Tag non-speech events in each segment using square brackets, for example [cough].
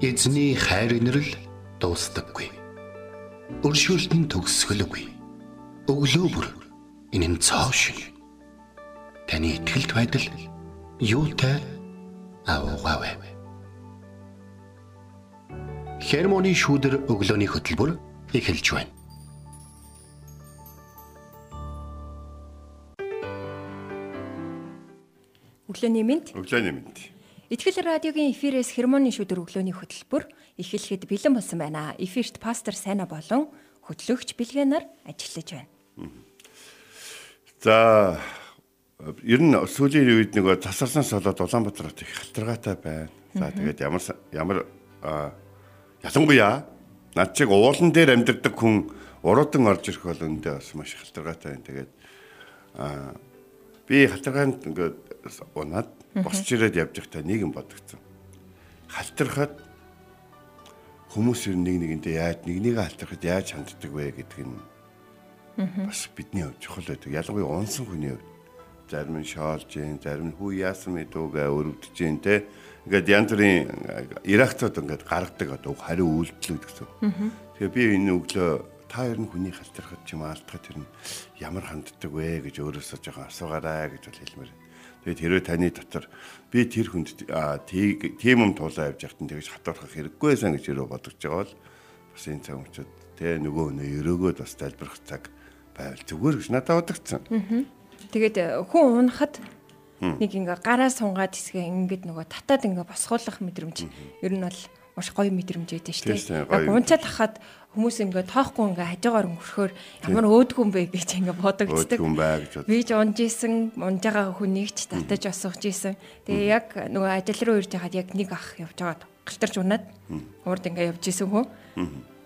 Эзний хайр инрэл дуустдаггүй. Өршөөлт нь төгсгөлгүй. Өглөө бүр энэ нь цоо шиг. Таны ихтгэлд байдал юутай аавгаавэ. Хермоны шүүдэр өглөөний хөтөлбөр эхэлж байна. Өглөөний мэнд. Өглөөний мэнд. Итгэл радиогийн эфирээс хермоны шүдэр өглөөний хөтөлбөр эхлэхэд бэлэн болсон байна. Эфирт пастор Сайна болон хөтлөгч Билгэнаар ажиллаж байна. За ер нь сүүлийн үед нөгөө тасарсан солоод Улаанбаатарт их халтаргаатай байна. За тэгээд ямар ямар ялангуяа над чиг уулан дээр амьдардаг хүн уруудан орж ирэх бол өндөө бас маш халтаргаатай байна. Тэгээд би халтаргаанд ингээд унаад босч ирээд явж байхдаа нэг юм бодогцсон. Халтрахад хүмүүс ер нэг нэгэндээ яаж нэг нэгэ халтрахад яаж ханддаг вэ гэдэг нь бас бидний хувьд чухал байдаг. Ялангуяа унсан хүний хувьд зарим нь шоолж, зарим нь хүү яасан мэдүүгээ өрөвдөж дээ те. Ингээд янз бүрийн э, ирактууд ингээд гаргадаг одоо хариу үйлдэлүүд гэсэн. Тэгээ би энэ өглөө та ер нь хүний халтрахад ч юм алдахад ер нь ямар ханддаг вэ гэж өөрөөсөө жоохон асуугаарай гэж бол хэлмээр байна Тэгээд хэрвээ таны дотор би тэр хүнд тийм юм тулаа явж яхад нь тэгж хатуурхах хэрэггүй байсан гэж өөрөө бодож байгаа бол бас энэ цаг мөчөд тэ нөгөө өнөө өрөөгөөд бас тайлбарх цаг байвал зүгээр гэж надад бодогдсон. Тэгээд э, хүн унахад нэг ингээ гараа сунгаад хэсгээ ингээд нөгөө татаад ингээ босгоолох мэдрэмж. Ер нь бол маш гоё мэдрэмж байдаг шүү дээ. Яг унцаад тахад хүмүүс ингээ тоохгүй ингээ хажуугаар өнгөрөхөөр ямар өөдгүн бэ гэж ингээ бодогддаг. Би ч унж исэн, унж байгаа хүнийг ч татаж осгож исэн. Тэгээ яг нөгөө ажил руу ирж хаад яг нэг ах явж байгаад галтарч унаад урд ингээ явж исэн хүн.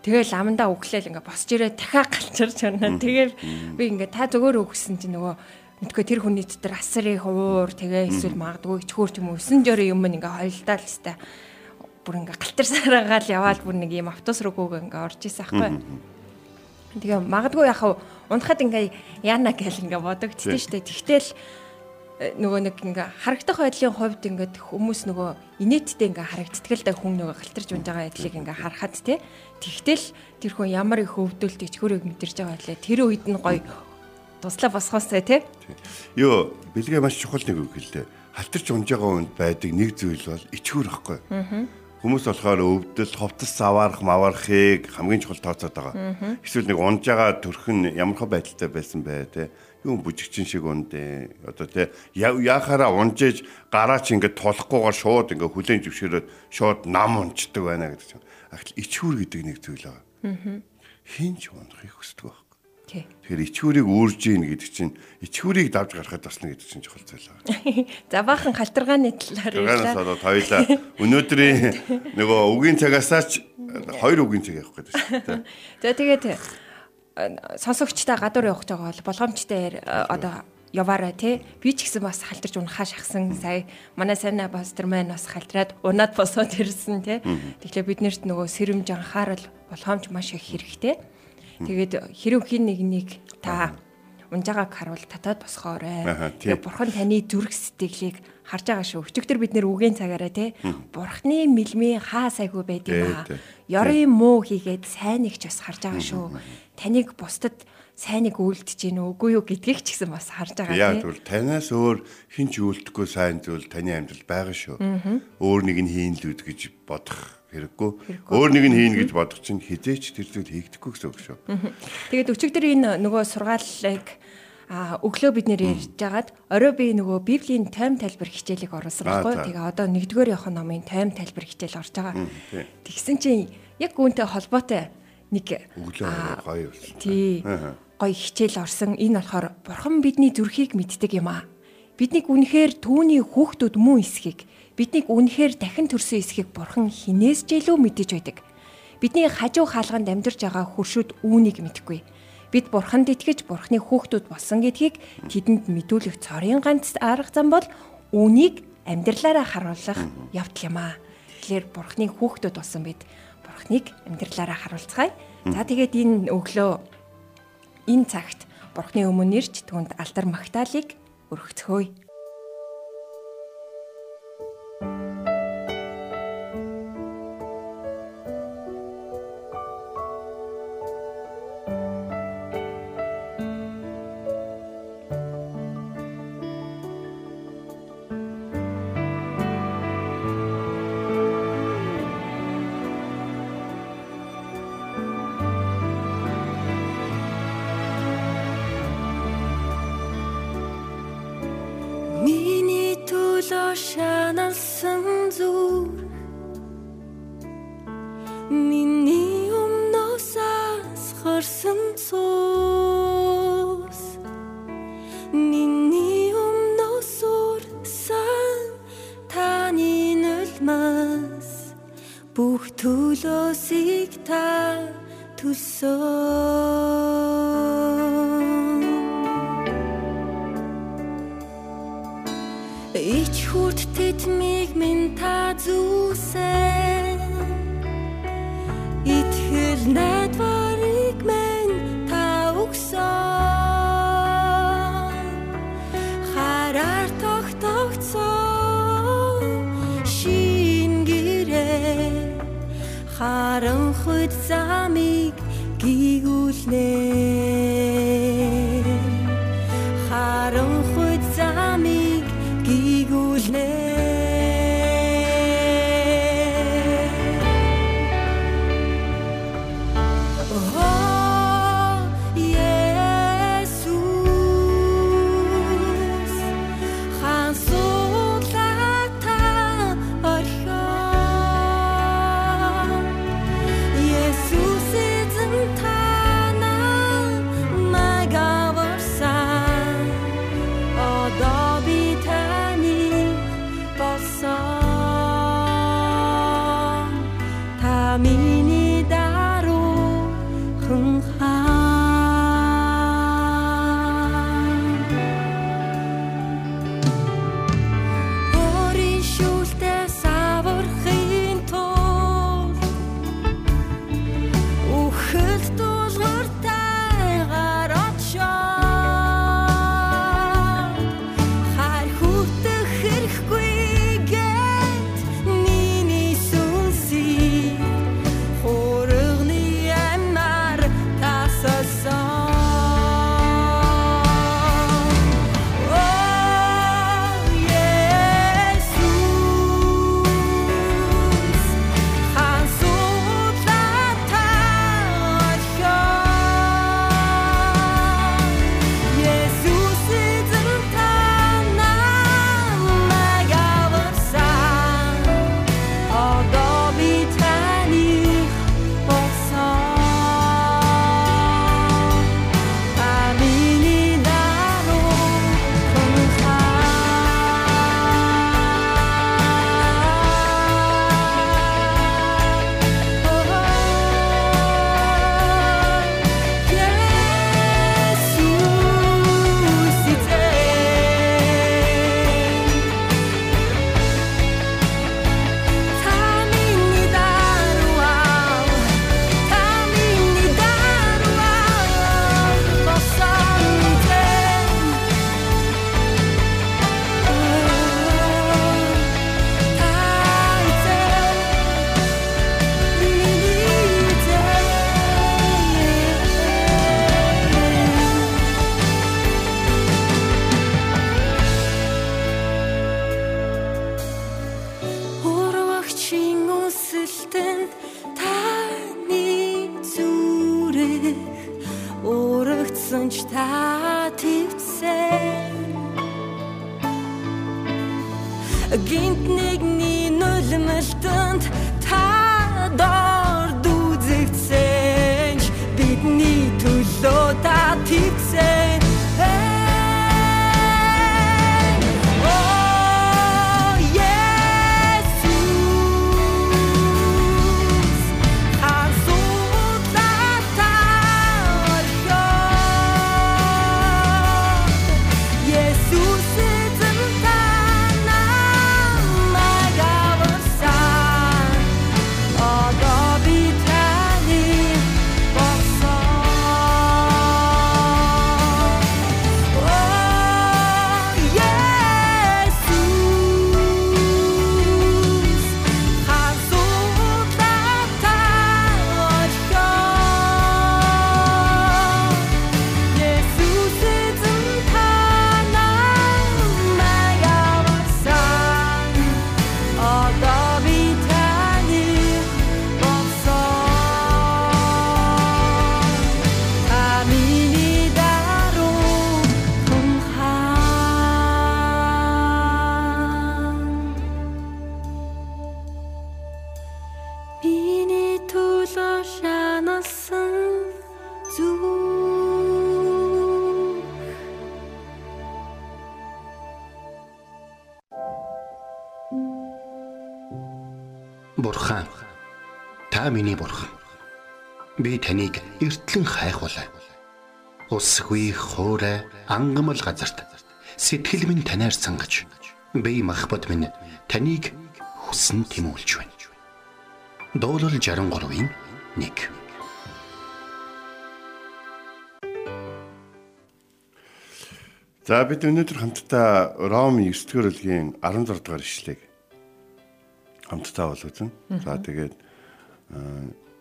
Тэгэл амандаа өглөөл ингээ босч ирээ дахиад галчирч унаа. Тэгээд би ингээ та зөвөр өгсөн чинь нөгөө мэдгүй тэр хүний дотор асрын хуур тэгээ эсвэл магадгүй ичхүүр ч юм уу 9 жорын юм ингээ хойлдоо л хэвээр бүр ингээ галтарсараагаал яваал бүр нэг юм автобус руу гүг ингээ орж исэн аахгүй. Тэгээ магадгүй яхав унахад ингээ яана гэл ингээ бодогдсон шүү дээ. Тэгтэл э, нөгөө нэг ингээ харагдах байдлын хувьд ингээ хүмүүс нөгөө инээдтэй ингээ харагддаг л да хүн нөгөө галтарч унж байгаа байдлыг ингээ харахад те. Тэгтэл тэр хүн ямар их өвдөлт ичгүүрийг мэдэрч байгаа байлаа. Тэр үед нь гоё туслаа босгоосай те. Йоо бэлгээ маш чухал нэг үг хэллээ. Халтарч унж байгаа хүнд байдаг нэг зүйл бол ичгүүр байхгүй. Аа Хүмүүс болохоор өвдөл, ховтос аваарах, мавархыг хамгийн чухал тооцоод байгаа. Эсвэл нэг унж байгаа төрх нь ямархаа байдалтай байсан бай тээ. Юу бүжигчин шиг ундээ. Одоо тээ яахаараа унжээж гараа чи ингээд тулахгүйгээр шууд ингээд хүлэн зөвшөөрөөд шууд нам унцдаг байна гэдэг чинь. Ахил ичхүр гэдэг нэг зүйл байгаа. Хинч унахыг хүсдэг байна Тэгэхээр ичхүүрийг үүрж ийн гэдэг чинь ичхүүрийг давж гарахад басна гэдэг чинь чухал зүйл байна. [laughs] За баахан халтаргааны талаар ярьлаа. Талаас одоо хоёлаа өнөөдрийн нөгөө үгийн цагаасаа ч хоёр үгийн цаг явах гэдэг шүү дээ. [laughs] За тэгээд э, сонсогчтой гадуур явах байгаа бол болгоомжтой одоо яваарай тий. Би ч гэсэн бас халтарч унахаа шахсан. Сая манай сайна пастор маань бас халтраад унаад босоод ирсэн тий. Тэгэхээр биднэрт нөгөө сэрэмж анхаарал болгоомж маш их хэрэгтэй. Тэгээд хэрэг хин нэг нэг та унжагааг харуул татаад босгоорой. Тэгээ бурхан таны зүрх сэтгэлийг харж байгаа шүү. Өчигдөр бид нэр үгийн цагаараа те бурхны мэлмийн хаа сайгүй байд юм аа. Ёрын муу хийгээд сайн нэгч бас харж байгаа шүү. Таныг бусдад сайныг үйлдэж гин үгүй юу гэдгийг ч гэсэн бас харж байгаа тийм. Яг бол танаас өөр хин ч үйлдэхгүй сайн зүйл таны амьдрал байгаа шүү. Өөр нэг нь хийн л үд гэж бодох хэрэггүй. Өөр нэг нь хийн гэж бодох чинь хизээч тэр зүйл хийгдэхгүй гэсэн үг шүү. Тэгээд өчигдөр энэ нөгөө сургаалыг а өглөө бид нэр ярьж байгаад орой би нөгөө библийн тайм тайлбар хичээлийг оруулсан байхгүй. Тэгээ одоо нэгдүгээр явах номын тайм тайлбар хичээл орж байгаа. Тэгсэн чинь яг үүнтэй холбоотой нэг өглөө гоё болсон. Тий. Гоё хичээл орсон. Энэ болохоор бурхан бидний зүрхийг мэддэг юм аа. Биднийг үнэхээр түүний хүүхдүүд мөн эсхийг биднийг үнэхээр дахин төрсөн эсхийг бурхан хинээс ч илүү мэдэж байдаг. Бидний хажуу хаалганд амьдарч байгаа хуршүүд үүнийг мэдгүй. Бид бурханд итгэж бурханы хүүхдүүд болсон гэдгийг тэдэнд мэдүүлэх цорын ганц арга зам бол үүнийг амьдралаараа харуулах явдал юм аа. Тэгэхээр бурханы хүүхдүүд болсон бид бурхныг амьдралаараа харуулцгаая. За тэгээд энэ өглөө энэ цагт бурхны өмнө ирж түнд алдар магтаалык өргөцгөөе. Шаналсан зүр. Миний өмнөөс асгарсан цус. Миний өмнөөс урсан таны нулмас. Бүх төлөөсийг та төлсөн тэтмиг минь та зүүсэн Итгэл найдварыг минь та өгсөн. Хараар тогтогцсон. Шин гэрээ. Харанхуйд замыг гигүүлнэ Харанхуйд замыг гигүүлнэ Гинт нэгний нулимэлтэнд та дор дүүзэгцэн бидний төлөө та та миний бурхан. Би таныг эртлэн хайхвалаа. Усгүй хоорой ангамл газарт сэтгэл минь танаар сангаж би махбат минь таныг хүсн тимүүлж байна. Дуурал 63-ийн 1 За бид өнөөдөр хамтдаа Ром 9-р бүлгийн 16 дугаар ишлэгийг хамтдаа бол үзнэ. За тэгээд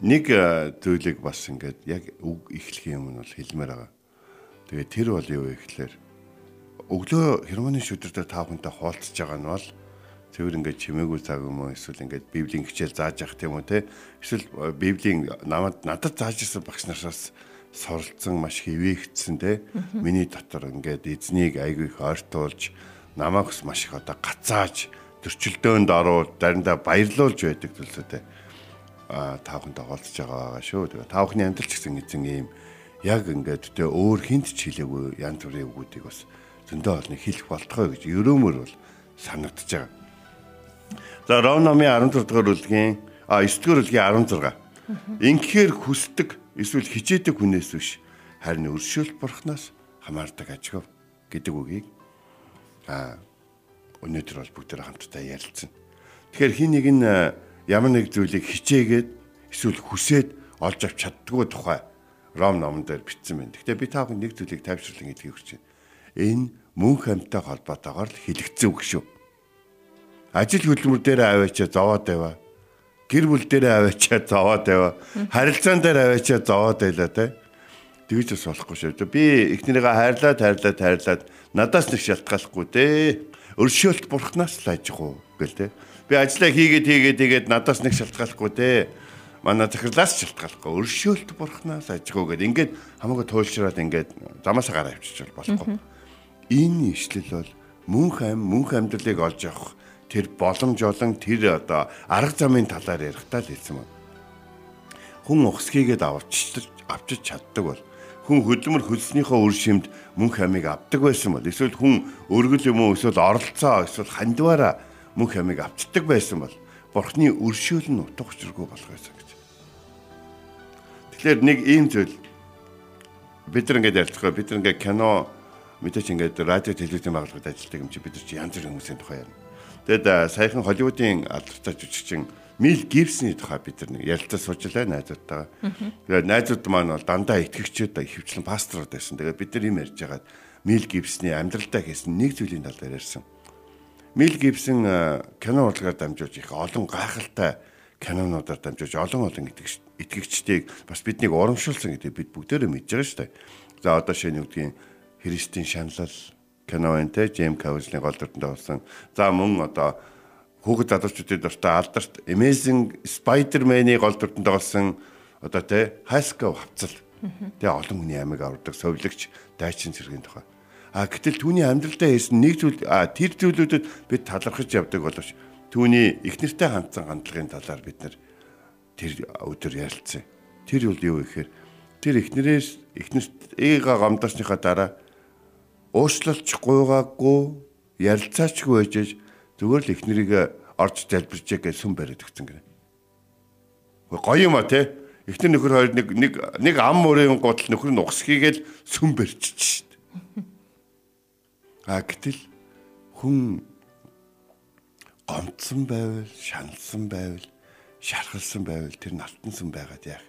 нэг аа, зүйлийг бас ингээд яг үг эхлэх юм нь бол хэлмээр байгаа. Тэгээд тэр бол юу вэ гэхлээр өглөө хермоны шүдэртэ та бүхэнтэй хуваалцж байгаа нь бол цэвэр ингээд чимээгүй цаг юм уу? Эсвэл ингээд библийн хичээл зааж явах тийм үү те? Эсвэл а, библийн намайг надад зааж ирсэн багш нараас суралцсан маш хэвээгдсэн те? Миний дотор ингээд эзнийг айгүй их ойртуулж намайг бас маш их одоо гацааж төрчлөөнд оруулж заримдаа баярлуулж байдаг зүйлсүүдээ а таахынтай холдож байгаа байгаа шүү. Тэгээ таахны амьдрал ч гэсэн эзэн ийм яг ингээд тэ өөр хинт ч хэлээгүй янз бүрийн үгүүдийг бас зөндөө олны хэлэх болтгой гэж ерөөмөр бол санагдаж байгаа. За Ром номын 14 дугаар бүлгийн а 9 дугаар бүлгийн 16. Инхээр хүсдэг эсвэл хичээдэг хүнээс биш харин өршөөлт бурхнаас хамаардаг ажгав гэдэг үгийг а өнөөдөр бол бүгдээ хамтдаа ярилцсан. Тэгэхээр хин нэг нь ямар нэг зүйлийг хичээгээд эсвэл хүсээд олж авч чаддгүй тухай Ром номон дээр бичсэн байна. Гэхдээ би та бүхэн нэг зүйлийг тайвшруулан хэлхийг хүсэж байна. Энэ мөнх амьтай холбоотойгоор л хэлэгдсэн үг шүү. Ажил хөдөлмөр дээр аваачаа зовоод байваа. Гэр бүл дээр аваачаа зовоод байваа. Харилцаан дээр аваачаа зовоод байлаа те. Тэгж бас болохгүй шүү. Би эхнэрийгээ хайрлаад хайрлаад хайрлаад надаас нэг шалтгааллахгүй те. Өршөөлт бурхнаас л ажих уу гэл те. Би ажиллаа хийгээд хийгээд тэгээд надаас нэг шалтгааллахгүй те. Манай захирлаас шалтгааллахгүй. Өршөөлт бурхнаас ажих уу гэд ингээд хамаагүй туйлшраад ингээд замаасаа гараа авчиж болохгүй. Энэ ишлэл бол мөнх ам мөнх амьдралыг олж авах тэр боломж олон тэр одоо арга замын талаар ярихдаа л хэлсэн байна. Хүн ухсгийгээд авчиж авчиж чаддаг бол хүн хөдөлмөр хөлснийхөө үр шимд мөнх амийг авдаг байсан бол эсвэл хүн өргөл юм уу эсвэл оролцоо эсвэл хандваараа мөнх амийг авчдаг байсан бол бурхны өршөөл нь утга учиргүй болох байсан гэж. Тэгэхээр нэг ийм зүйл бид нар ингээд ярьцгаа бид нар ингээд кино мэдээч ингээд радио телевизийн байгууллагад ажилладаг юм чи бид нар чи янз бүрийн хүмүүсийн тухай ярина. Тэгэд саяхан Холливуудын алдартай жүжигчин Мил Гибсний тухай бид нар нэг ярилцаа суужлаа найзуудтайгаа. Тэгээд найзууд маань бол дандаа итгэгчүүд хөвчлэн пасторууд байсан. Тэгээд бид нар юм ярьж байгаад Мил Гибсний амьдралдаа хийсэн нэг зүйлийн талаар ярьсан. Мил Гибсэн а, кино урлагаар дамжуулж их олон гайхалтай кинонуудаар дамжуулж олон олон итгэгч итгэгчдийг бас биднийг урамшуулсан гэдэг бид бүгдээрээ мэдж байгаа шүү дээ. За одоо шинэ юу гэдгийг Христийн шаналл кино те Джейм Каузны гол дүртэнд болсон. За мөн одоо хүүхэд залуучуудын дуртай алдарт Amazing Spider-Man-ы гол дүртэнд болсон одоо те Хаскав хавцал. Тэгээ олон хүний амиг авардаг совлогч дайчин зэргийн тухай. А гэтэл түүний амьдралдаа хийсэн нэг зүйл тэр зүйлүүдэд бид талархаж явдаг боловч түүний эхнэртэй хандсан хандлагын талаар бид нар тэр өдөр ярилцсан. Тэр үл юу гэхээр тэр эхнэрээс эхнэрт ээга гомдосныхаа дараа уушлалч гуйгаагүй ярилцаачгүй байж зүгээр л эхнэрийг орж залбирчээ гэж сүм бариад өгсөн гэнэ. Гоё юм а те. Эхнэр нөхөр хоёр нэг нэг нэг ам мөрийн гутал нөхөр нь угсхийгээл сүм барьчих шít. А гэтэл хүн гомцсон байвал, шаналсан байвал, шархалсан байвал тэр налтансан байгаад яах.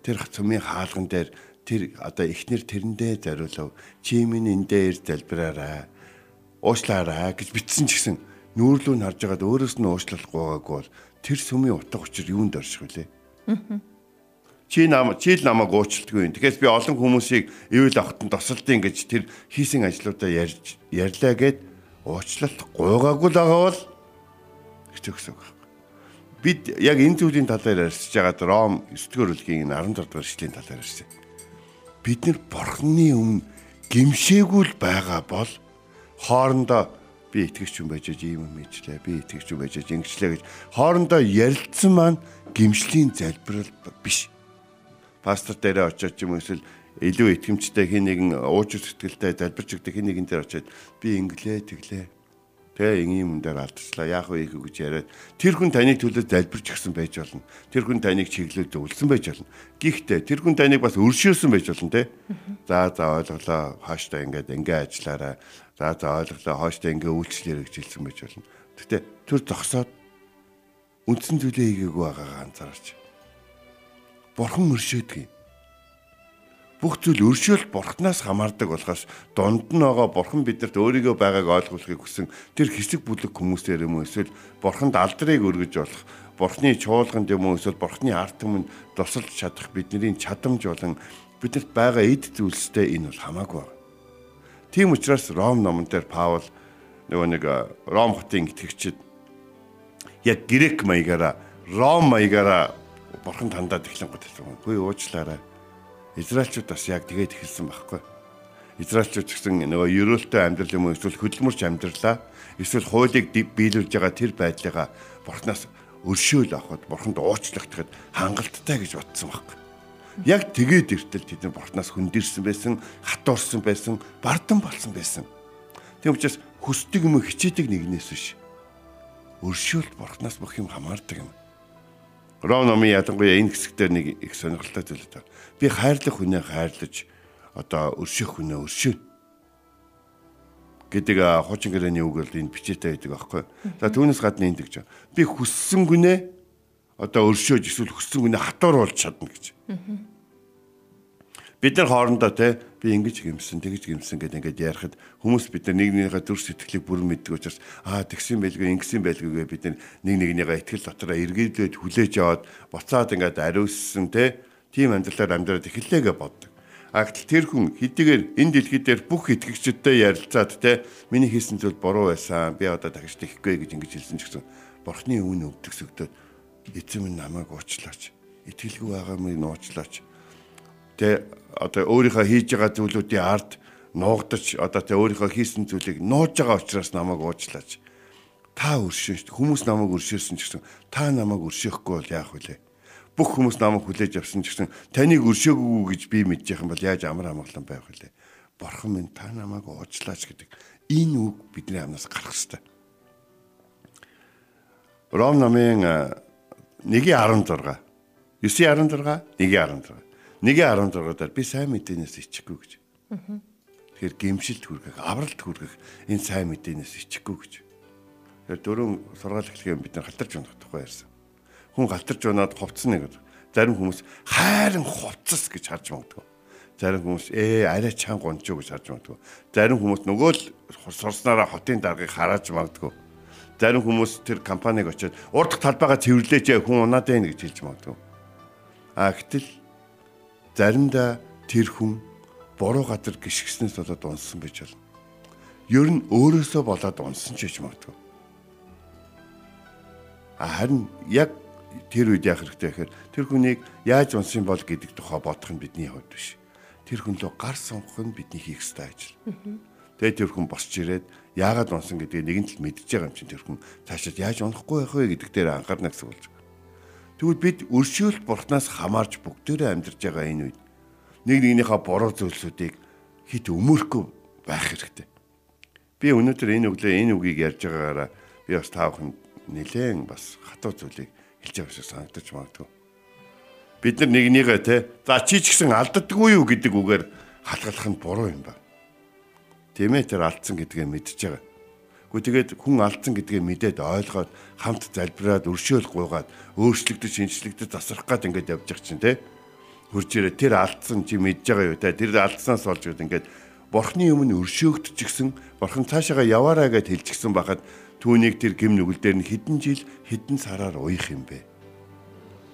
Тэр цөмийн хаалган дээр тэр одоо эхнэр тэрэндээ зориулав. Чи минь эндээ ир залбираарай. Уушлаарай гэж бичсэн ч гэсэн нүүрлүү нь харж байгаад өөрөөс нь уушлахгүй байгаагүй бол тэр сүмийн утга учир юунд орших вүлээ? Чи нам чи л намайг уучлдаггүй юм. Тэгэхээр би олон хүмүүсийг ивэл огтон тосолдیں۔ гэж тэр хийсэн ажлуудаа ярьж ярьлаа гэд уучлалт гуйгаагүй л байгаа бол хэцүү гэсэн үг байна. Бид яг энэ зүйлийн талаар ярьж байгаад Ром 9-р бүлгийн 16 дугаар эшлэлийн талаар ярьсан. Бид нар бурхны өмнө гимшээгүй л байгаа бол хоорондоо би итгэгч юм байж ийм юм ижлээ би итгэгч юм байж ингэчлээ гэж хоорондоо ярилцсан маань гимшлийн залбирал биш пастор дээрээ очиод юм эсвэл илүү итгэмжтэй хин нэгэн ууч сэтгэлтэй залбирч өгдөг хин нэгэн дээр очиод би инглээ тэглээ. Тэ ингийн юм дээр алдчихлаа. Яах вэ гэж яриад тэр хүн таны төлөө залбирч гисэн байж болно. Тэр хүн таныг чиглэлд өвлсөн байж болно. Гэхдээ тэр хүн таныг бас өршөөсөн байж болно те. За за ойлголоо. Хааштай ингээд ингээ ажиллаарай. За за ойлголоо. Хааштай ингээ үйлчлэлээр гэж хэлсэн байж болно. Гэтэ тэр зогсоод үндсэн зүйлээ хийгээгүй байгаагаа анзаарч. Бурхан өршөөдөг юм бүх зүйл өршөөл бурхнаас хамаардаг болохоос донд нь байгаа бурхан биднэрт өөрийгөө байгааг ойлгуулахыг хүсэн тэр хэсэг бүлэг хүмүүсээр юм уу эсвэл бурханд алдрыг өргөж болох бурхны чуулганд юм уу эсвэл бурхны ард түмэнд тусалж чадах бидний чадамж болон биднэрт байгаа эд зүйлстэй энэ бол хамаагүй байна. Тийм учраас Ром номон дээр Паул нөгөө нэг Ром хотын итгэгчид яг грек маягаараа Ром маягаараа бурханд хандаад эхлэн готсон. Хөөе уучлаарай Израильчууд бас яг тэгээд эхэлсэн байхгүй. Израильчууд гэсэн нөгөө ерөөлтэй амьдрал юм эсвэл хөдөлмөрч амьдралаа эсвэл хуулийг биелүүлж байгаа тэр байдлыгаа бурхнаас өршөөл авахд бурханд уучлагдахад хангалттай гэж бодсон байхгүй. Яг тэгээд эртэл тэд нар бурхнаас хөндөрсөн байсан, хатуурсан байсан, бардан болсон байсан. Тийм учраас хүсдэг юм хичээдэг нэгнээс биш. Өршөөлт бурхнаас бүх юм хамаардаг юм. Ром номын ялангуяа энэ хэсэгтэр нэг их сонирхолтой зүйл таа. Би хайрлах хүнээ хайрлаж одоо өршөөх хүнээ өршөөнө гэдэг хуучин гэрээний үг бол энэ бичээтэй байдаг аахгүй. За түүнээс гадна энэ гэж. Би хүссэн гүнээ одоо өршөөж эсвэл хүссэн гүнээ хатуур болж чадна гэж. Бид нар хоорондоо те би ингэж гимсэн тэгж гимсэн гэдэг ингээд ярихад хүмүүс бид нар нэг нэгнийхээ төр сэтгэлийг бүрэн мэддэг учраас аа тэгсэн байлгүй ингэсэн байлгүй бид нар нэг нэгнийхээ итгэл дотроо эргэлдээд хүлээж аваад буцаад ингээд ариуссан те тийм амьдралаар амьдраад эхэллээгээ боддог. А гэтэл тэр хүн хэдийгээр энэ дэлхий дээр бүх итгэгчдтэй ярилцаад те миний хийсэн зүйл буруу байсан би одоо дахиж тэхгүй гэж ингэж хэлсэн ч гэсэн бурхны үн өвдөгсөгдөөд эзэм намайг уучлаач итгэлгүй байгаа минь уучлаач тэ одоо өөрийнхөө хийж байгаа зүйлүүдийн ард нуугдаж одоо тэ өөрийнхөө хийсэн зүйлийг нууж байгаа учраас намайг уучлаач. Та өршөөн хүмүүс намайг өршөөсөн ч гэсэн та намайг өршөөхгүй бол яах вүлээ? Бүх хүмүүс намайг хүлээж авсан ч гэсэн таныг өршөөгөө гэж би мэдчих юм бол яаж амар амгалан байх вүлээ? Бурхан минь та намайг уучлаач гэдэг энэ үг бидний амнаас гарах ёстой. Ром намын 1:16 9:16 1:16 1.16 дээр би сайн мэдээнээс ичихгүй гэж. Тэгэхээр гимшилт хүргэх, авралт хүргэх энэ сайн мэдээнээс ичихгүй гэж. Тэгэхээр дөрөв сургаал эхлэхээр бид нар халтарч унах тухай ярьсан. Хүн халтарч унаад хувцсна гэдэг. Зарим хүмүүс хайран хувцас гэж харж магадгүй. Зарим хүмүүс ээ арай чанга гончоо гэж харж магадгүй. Зарим хүмүүс нөгөө л сурснараа хотын даргаыг харааж магадгүй. Зарим хүмүүс тэр компаниг очиод урд талбайгаа цэвэрлээч хүн унаад байна гэж хэлж магадгүй. А гэтэл заримдаа тэр хүн буруу газар гიშгснээс болоод унсан байж болно. Ер нь өөрөөсөө болоод унсан ч гэж магадгүй. Харин яг тэр үед яах хэрэгтэй гэхээр тэр хүнийг яаж унсан бол гэдэг тухай бодох нь бидний хувьд биш. Тэр хүн лөө гар сунх нь бидний хийх ёстой ажил. Тэгээ тэр хүн босч ирээд яагаад унсан гэдгийг нэгэн тал мэдж байгаа юм чинь тэр хүн цаашаа яаж унахгүй байх вэ гэдэг дээр анхаарна гэсэн болж байна. Тэгвэл бид өршөөлт бурхнаас хамаарч бүгдээрээ амьдарч байгаа энэ үед нэг нэгнийхээ буруу зүйлсүүдийг хит өмөрөхгүй байх хэрэгтэй. Би өнөөдөр энэ өглөө энэ үгийг ярьж байгаагаараа би бас таахын нэлээд бас хатуу зүйлийг хэлж байгаа шиг санагдаж магадгүй. Бид нар нэгнийгээ те за чи ч гэсэн алддаггүй юу гэдэг үгээр халгалах нь буруу юм ба. Тийм ээ тэр алдсан гэдгээ мэдж байгаа. Гэхдээ тэгээд хүн алдсан гэдгээ мэдээд ойлгоод хамт залбираад өршөөл гуйгаад өөрчлөгдөж шинжлэгдэж засрах гад ингээд явж байгаа чинь те. Хурж ирээ тэр алдсан чи мэдж байгаа юу те. Тэр алдсанаас болж гээд ингээд Бурхны өмнө өршөөгдчихсэн Бурхан цаашаага яваараа гэд хэлчихсэн бахад түүнийг тэр гим нүгэл дээр нь хэдэн жил хэдэн сараар уйх юм бэ.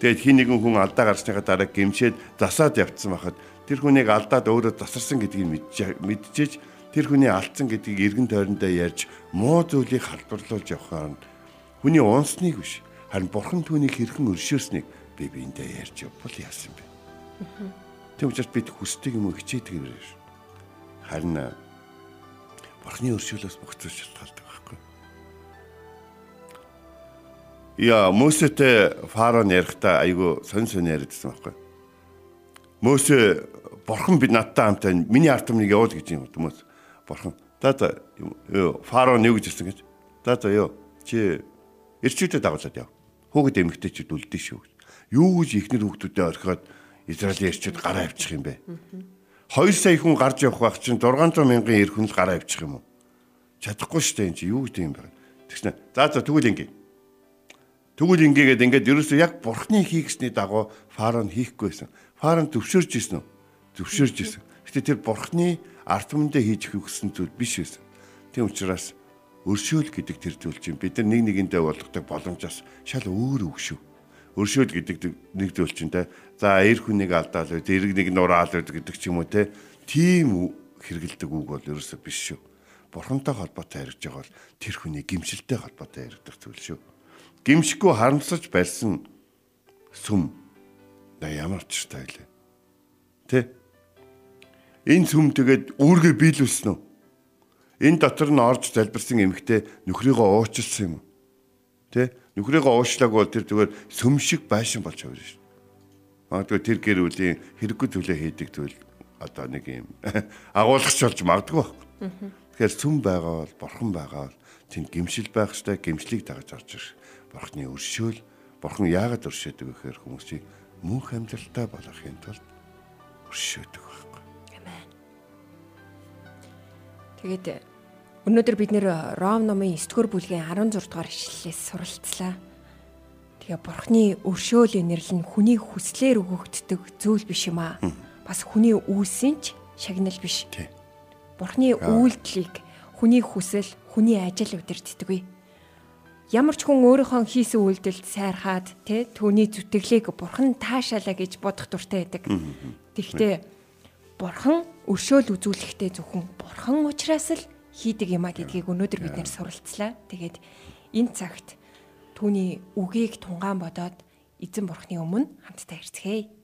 Тэгэд хин нэгэн хүн алдаа гарсныхаа дараа гимшээд засаад явцсан бахад тэр хүнийг алдаад өөрөө засарсан гэдгийг мэдчихэж тэр хүний алдсан гэдгийг эргэн тойрондоо ярьж муу зүйлийг халдварлуулж явахаар хүний унсныг биш харин бурхан түүнийг хэрхэн өршөөснийг би биэндээ ярьж явбал яасан бэ. Тэг учраас бид хүсдэг юм уу хичээдэг юм биш. Харин бурханы өршөөлөөс богцож шалтгаалдаг байхгүй. Яа, Мөсөтэй фараон ярихдаа айгүй сонь сонь яриадсан байхгүй. Мөсө бурхан бид надтай хамтаа миний ард түмнийг явуул гэж юм хүмүүс бурхан. За за фараон юу гэж хэлсэн гэж? За за ёо. Чи эрчүүдэд дагуулад яв. Хүүхэд эмэгтэйчүүд үлдэн шүү. Юу гэж ихнэр хүүхдүүдэд орхиод Израилийн эрчүүд гараа авчих юм бэ? 2 сая хүн гарч явах байх чинь 600 мянган эр хүн л гараа авчих юм уу? Чадахгүй шүү дээ энэ чи юу гэдэг юм бэ? Тэгснэ. За за тэгвэл ингэ. Тэгвэл ингэгээд ингээд ерөөсөө яг бурхны хийгсний дагуу фараон хийхгүйсэн. Фараон төвшөрж исэн үү? Төвшөрж исэн. Гэтэ тэр бурхны арт түмэндээ хийж өгсөн зүйл биш байсан. Тийм учраас өршөөл гэдэг тэр зүйл чинь бид нар нэг нэгэндээ болгодог боломжоос шал өөр үг шүү. Өршөөл гэдэг нэг зүйл чинь те за эр хүнийг алдаал үү, эрг нэг нураал үү гэдэг ч юм уу те тийм хэрэгэлдэг үг бол ерөөсөө биш шүү. Бурхантай холбоотой харьж байгаа бол тэр хүний гимшилтэй холбоотой харьдаг зүйл шүү. Гимшгүй харамсаж барьсан сүм на ямар ч таа лээ. Тэ? Энэ сүм тэгээд үүргээ биелүүлсэн үү? Энэ дотор нь орж залбирсан эмэгтэй нөхрийгөө уучлсан юм уу? Тэ? Нөхрийгөө уушлааг бол тэр зүгээр сүм шиг байшин болж байгаа шүү. Магадгүй тэр гэр бүлийн хэрэггүй төлөө хийдэг зүйл одоо нэг юм [laughs] агуулгач болж магадгүй байхгүй. Тэгэхээр сүм байгаа бол бурхан байгаа бол тэнд гимшил байх ёстой, гимшлийг дагаж орж ирэх. Бурханы өршөөл, бурхан яагаад өршөөдөг вэ гэхээр хүмүүсийг мөнх амьдралтай болгохын тулд өршөөдөг Тэгээд өнөөдөр бид нэр Ром номын 9-р бүлгийн 16 дугаар ишлэлээс суралцлаа. Тэгээ бурхны өршөөл энерл нь хүний хүслээр өгөгддөг зүйл биш юм аа. Бас хүний үүсийн ч шагнал биш. Бурхны үйлдэлийг хүний хүсэл, хүний ажил удирддаггүй. Ямар ч хүн өөрийнхөө хийсэн үйлдэлд сайрхаад тэ түүний зүтгэлийг бурхан таашаалаа гэж бодох дуртай байдаг. Тэгвэл бурхан өршөөл үзүүлэхдээ зөвхөн бурхан учраас л хийдэг юм а гэдгийг өнөөдөр бид нэр суралцлаа. Тэгээд энэ цагт түүний үгийг тунгаан бодоод эзэн бурхны өмнө хамтдаа ирцгээе.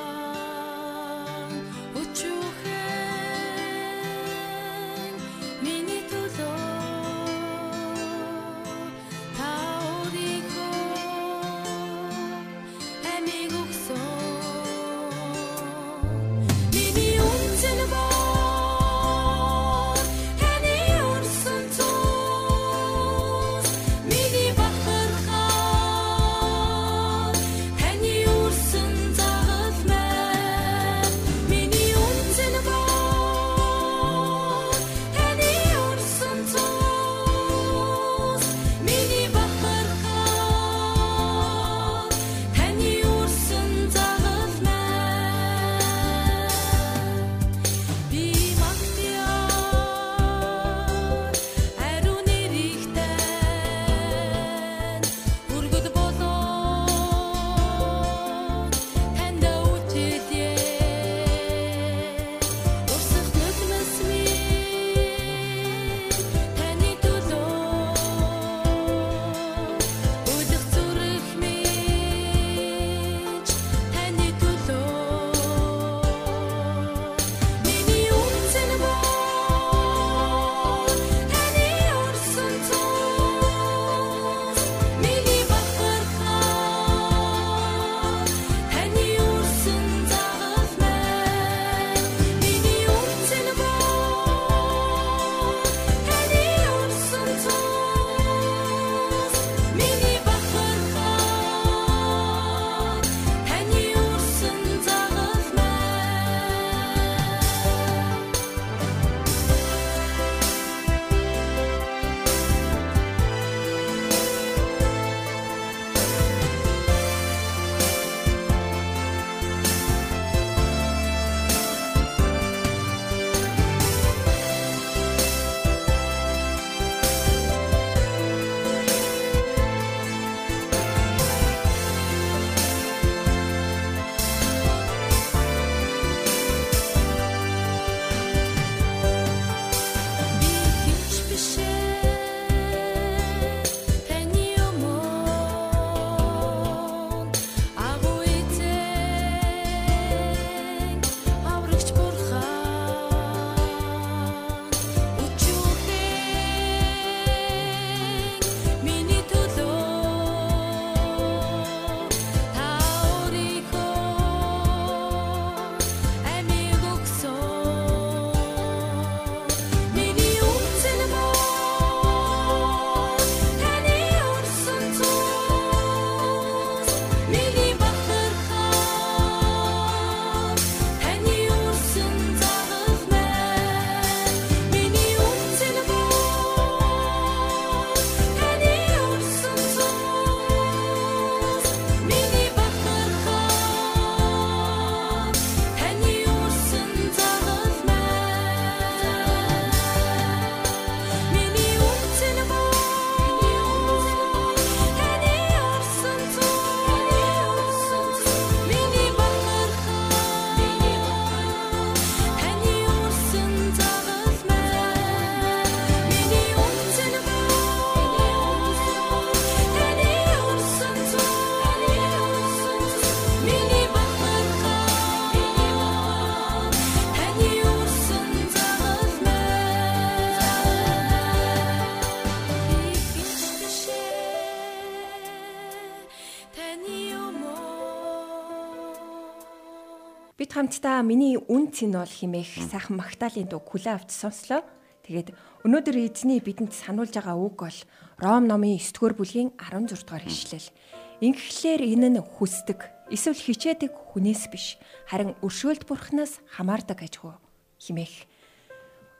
хамтдаа миний үн цэн бол химээх сайхан Магдалины дуу хүлээ авч сонслоо. Тэгээд өнөөдөр эзний бидэнд сануулж байгаа үг бол Ром номын 9-р бүлгийн 16 дугаар ишлэл. Ингэхлээр энэ нь хүсдэг, эсвэл хичээдэг хүнээс биш, харин өршөөлт бурхнаас хамаардаг гэж хөө химээх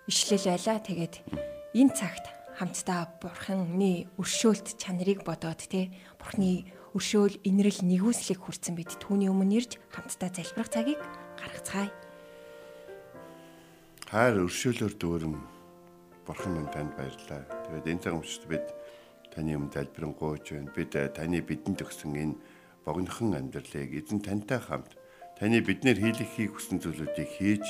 ишлэл байла. Тэгээд энэ цагт хамтдаа бурханы өршөөлт чанарыг бодоод те бурхны өршөөл инрэл нэгүслийг хүртсэн бид түүний өмнө ирж хамтдаа залбирах цагийг гаргацгаая. Хайр өршөөлөөр дүүрэн бурхан минь танд баярлалаа. Тэгээд энэ цаг өмчт бид таны өмнө залбирanгуйч байна. Бид э, таны бидэнд өгсөн энэ богинохон амьдралыг эзэн тантай хамт таны биднэр хийлгэхийг хүссэн зүйлүүдийг хийж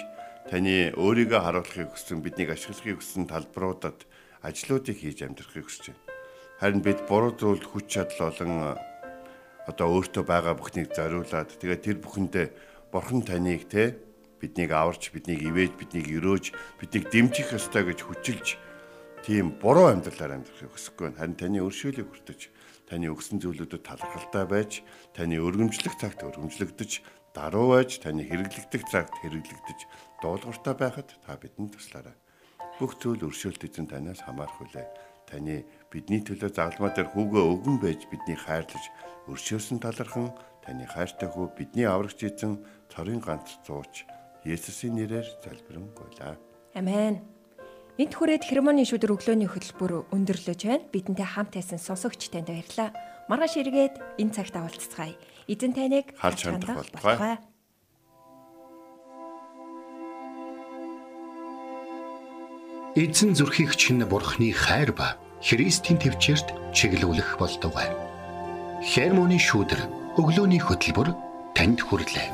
таны өөрийгөө харуулахыг хүссэн биднийг ашиглахыг хүссэн талбаруудад ажлуудыг хийж амьдрахыг хүсэж байна. Харин бид буруу зүйл хүч чадал болон одоо өөртөө байгаа бүхнийг зориулаад тэгээд тэр бүхэндээ бурхан таныг те биднийг аварч биднийг ивэж биднийг өрөөж биднийг дэмжих ёстой гэж хүчилж тийм буруу амьдралаар амьдрахыг хүсэхгүй. Харин таны өршөөлийг хүртэж таны өгсөн зүйлүүдэд талархалтай байж таны өргөмжлөх цагт өргөмжлөгдөж даруй байж таны хэрэглэгдэх цагт хэрэглэгдэж дуулууртай байхад та бидэнд туслаарай. Бүх зүйл өршөөлт эзэн танаас хамаарх үлээ. Таны бидний төлөө загалмаа дээр хүүгээ өгөн байж биднийг хайрлаж өршөөсөн талархан таны хайртай хүү бидний аврагч эзэн цорын ганц зууч Есүсийн нэрээр залбирanгуйлаа. Амен. Энд хүрээд хермоны шүдэр өглөөний хөтөлбөр өндөрлөж байна. Бидэнтэй хамт байсан сонсогч танд баярлалаа. Маргааш эргээд энэ цагт авалцгаая. Эзэн таныг Харж хандах болтугай. Эзэн зүрхийг чинь бурхны хайр ба Христийн төвчөрт чиглүүлэх болтугай. Хермоны шүүдэр өглөөний хөтөлбөр танд хүрэлээ.